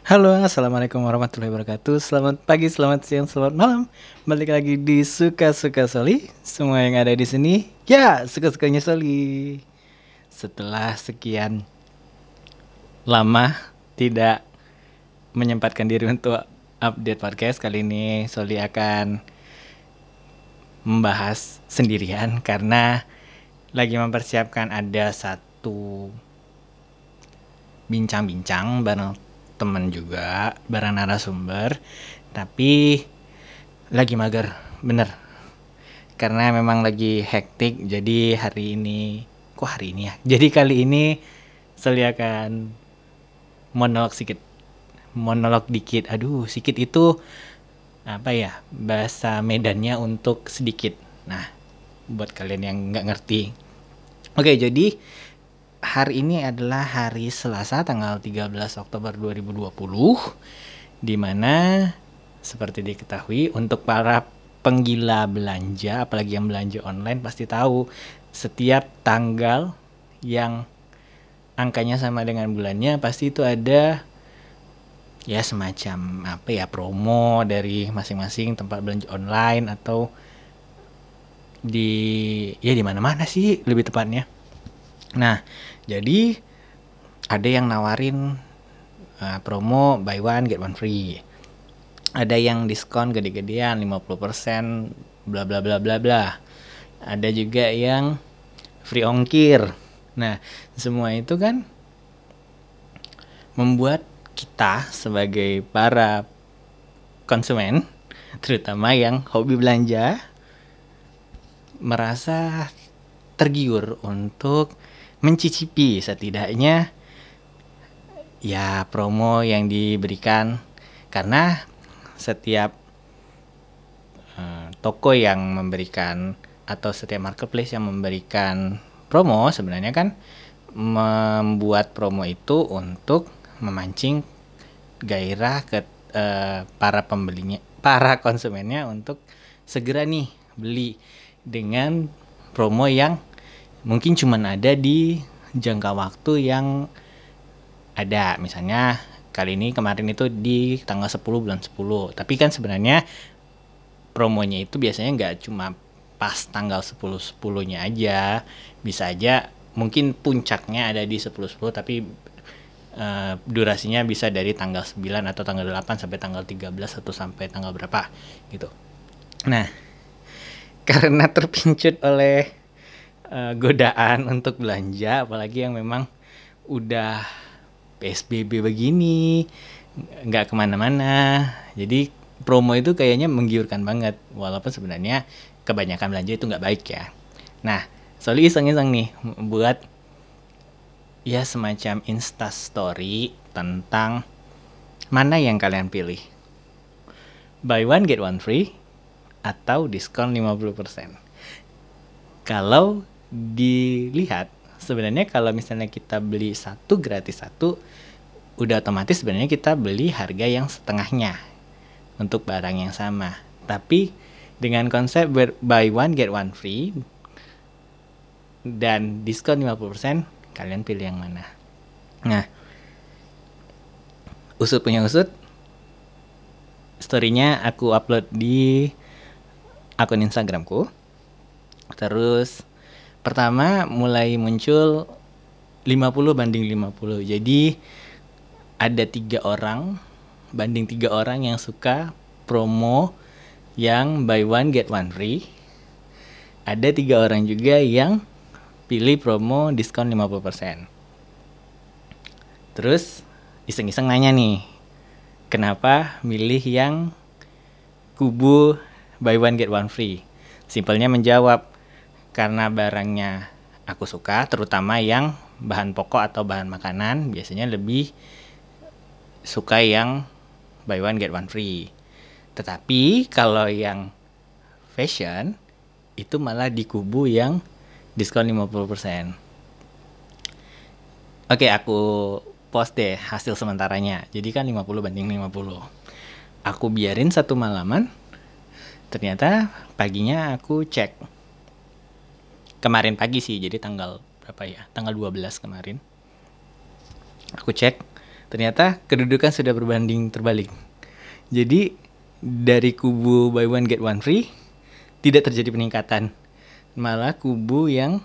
Halo, assalamualaikum warahmatullahi wabarakatuh. Selamat pagi, selamat siang, selamat malam. Balik lagi di suka-suka Soli. Semua yang ada di sini, ya suka-sukanya Soli. Setelah sekian lama tidak menyempatkan diri untuk update podcast kali ini, Soli akan membahas sendirian karena lagi mempersiapkan ada satu bincang-bincang bareng temen juga bareng narasumber. Tapi lagi mager bener. Karena memang lagi hektik jadi hari ini kok hari ini ya? Jadi kali ini saya akan monolog sedikit monolog dikit. Aduh sedikit itu apa ya bahasa Medannya untuk sedikit. Nah buat kalian yang nggak ngerti. Oke jadi hari ini adalah hari Selasa tanggal 13 Oktober 2020 di mana seperti diketahui untuk para penggila belanja apalagi yang belanja online pasti tahu setiap tanggal yang angkanya sama dengan bulannya pasti itu ada ya semacam apa ya promo dari masing-masing tempat belanja online atau di ya di mana-mana sih lebih tepatnya. Nah, jadi ada yang nawarin uh, promo buy one get one free. Ada yang diskon gede-gedean 50% bla bla bla bla bla. Ada juga yang free ongkir. Nah, semua itu kan membuat kita sebagai para konsumen terutama yang hobi belanja merasa tergiur untuk mencicipi setidaknya ya promo yang diberikan. Karena setiap uh, toko yang memberikan atau setiap marketplace yang memberikan promo sebenarnya kan membuat promo itu untuk memancing gairah ke uh, para pembelinya para konsumennya untuk segera nih beli dengan promo yang mungkin cuma ada di jangka waktu yang ada. Misalnya kali ini kemarin itu di tanggal 10 bulan 10 tapi kan sebenarnya promonya itu biasanya nggak cuma pas tanggal 10 10 nya aja. Bisa aja mungkin puncaknya ada di 10 10 tapi uh, durasinya bisa dari tanggal 9 atau tanggal 8 sampai tanggal 13 atau sampai tanggal berapa gitu. Nah karena terpincut oleh godaan untuk belanja apalagi yang memang udah PSBB begini nggak ke mana-mana. Jadi promo itu kayaknya menggiurkan banget walaupun sebenarnya kebanyakan belanja itu nggak baik ya. Nah Soli iseng-iseng nih buat ya semacam insta story tentang mana yang kalian pilih. Buy one get one free atau diskon 50% kalau dilihat sebenarnya kalau misalnya kita beli satu gratis satu udah otomatis sebenarnya kita beli harga yang setengahnya untuk barang yang sama. Tapi dengan konsep buy one get one free dan diskon 50% kalian pilih yang mana? Nah usut punya usut storynya aku upload di akun instagramku. Terus pertama mulai muncul 50 banding 50 jadi ada tiga orang banding tiga orang yang suka promo yang buy one get one free. Ada tiga orang juga yang pilih promo diskon 50% terus iseng-iseng nanya nih kenapa milih yang kubu buy one get one free? Simpelnya menjawab karena barangnya aku suka terutama yang bahan pokok atau bahan makanan biasanya lebih suka yang buy one get one free tetapi kalau yang fashion itu malah di kubu yang diskon 50% Oke, aku post deh hasil sementaranya. Jadi kan 50 banding 50. Aku biarin satu malaman. Ternyata paginya aku cek kemarin pagi sih jadi tanggal berapa ya tanggal 12 kemarin aku cek ternyata kedudukan sudah berbanding terbalik. Jadi dari kubu buy one get one free tidak terjadi peningkatan. Malah kubu yang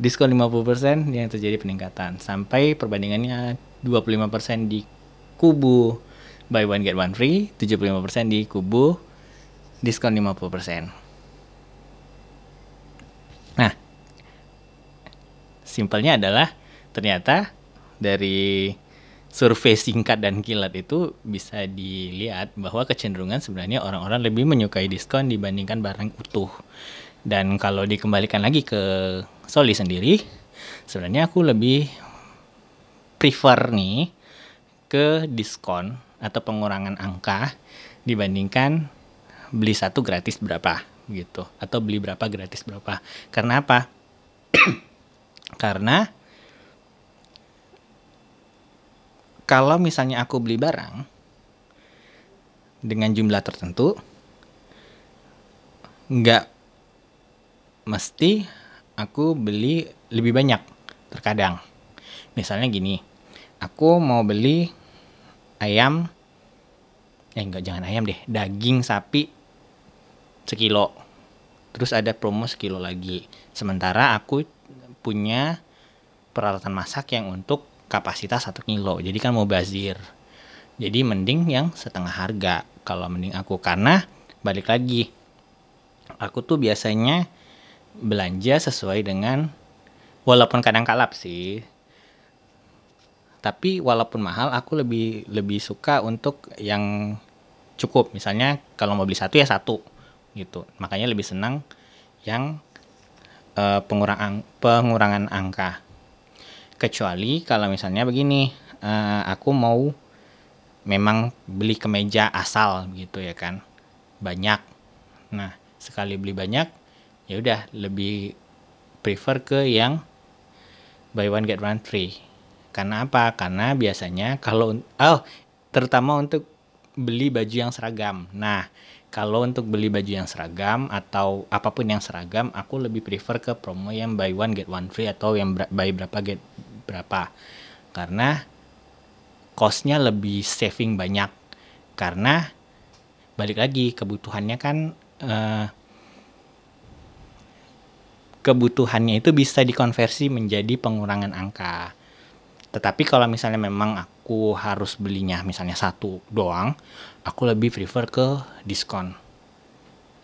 diskon 50% yang terjadi peningkatan sampai perbandingannya 25% di kubu buy one get one free, 75% di kubu diskon 50%. Nah, simpelnya adalah ternyata dari survei singkat dan kilat itu bisa dilihat bahwa kecenderungan sebenarnya orang-orang lebih menyukai diskon dibandingkan barang utuh. Dan kalau dikembalikan lagi ke Soli sendiri, sebenarnya aku lebih prefer nih ke diskon atau pengurangan angka dibandingkan beli satu gratis berapa gitu atau beli berapa gratis berapa. Karena apa? Karena kalau misalnya aku beli barang dengan jumlah tertentu nggak mesti aku beli lebih banyak terkadang misalnya gini aku mau beli ayam eh enggak jangan ayam deh daging sapi sekilo. Terus ada promo sekilo lagi. Sementara aku punya peralatan masak yang untuk kapasitas satu kilo. Jadi kan mau bazir. Jadi mending yang setengah harga. Kalau mending aku. Karena balik lagi aku tuh biasanya belanja sesuai dengan walaupun kadang kalap sih tapi walaupun mahal aku lebih lebih suka untuk yang cukup. Misalnya kalau mau beli satu ya satu gitu. Makanya lebih senang yang uh, pengurangan pengurangan angka. Kecuali kalau misalnya begini uh, aku mau memang beli kemeja asal gitu ya kan banyak. Nah sekali beli banyak ya udah lebih prefer ke yang buy one get one free. Karena apa? Karena biasanya kalau oh terutama untuk beli baju yang seragam. Nah kalau untuk beli baju yang seragam atau apa pun yang seragam, aku lebih prefer ke promo yang buy one get one free atau yang buy berapa get berapa. Karena costnya lebih saving banyak. Karena balik lagi kebutuhannya kan uh, kebutuhannya itu bisa dikonversi menjadi pengurangan angka. Tetapi kalau misalnya memang aku harus belinya misalnya satu doang, aku lebih prefer ke diskon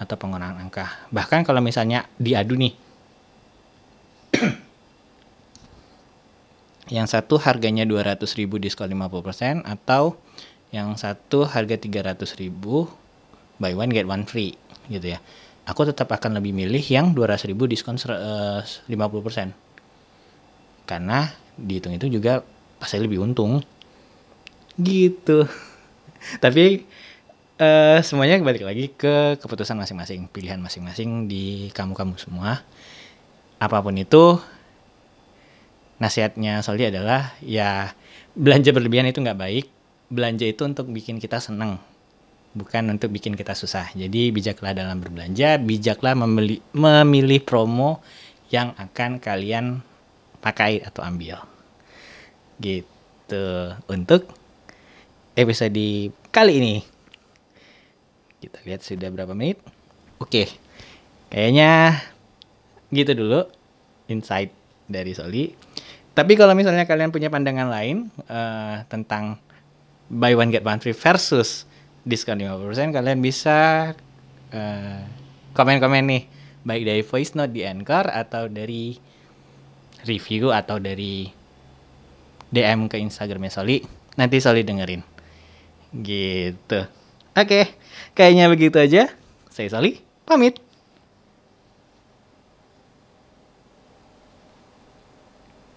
atau pengurangan angka. Bahkan kalau misalnya diadu nih, yang satu harganya 200 ribu diskon 50% atau yang satu harga 300 ribu buy one get one free gitu ya. Aku tetap akan lebih milih yang 200 ribu diskon 50%. Eh, Karena dihitung itu juga pasti lebih untung. Gitu. Tapi uh, semuanya balik lagi ke keputusan masing-masing pilihan masing-masing di kamu-kamu semua. Apa pun itu nasihatnya Soldi adalah ya belanja berlebihan itu nggak baik. Belanja itu untuk bikin kita senang bukan untuk bikin kita susah. Jadi bijaklah dalam berbelanja bijaklah memilih, memilih promo yang akan kalian pakai atau ambil. Gitu. Untuk episode kali ini. Kita lihat sudah berapa menit. Oke. Kayaknya gitu dulu insight dari Soli. Tapi kalau misalnya kalian punya pandangan lain uh, tentang buy one get one free versus diskon 50% kalian bisa uh, komen-komen nih. Baik dari voice note di Anchor atau dari review atau dari DM ke Instagramnya Soli. Nanti Soli dengerin. Gitu. Oke, kayaknya begitu aja. Saya Soli, pamit.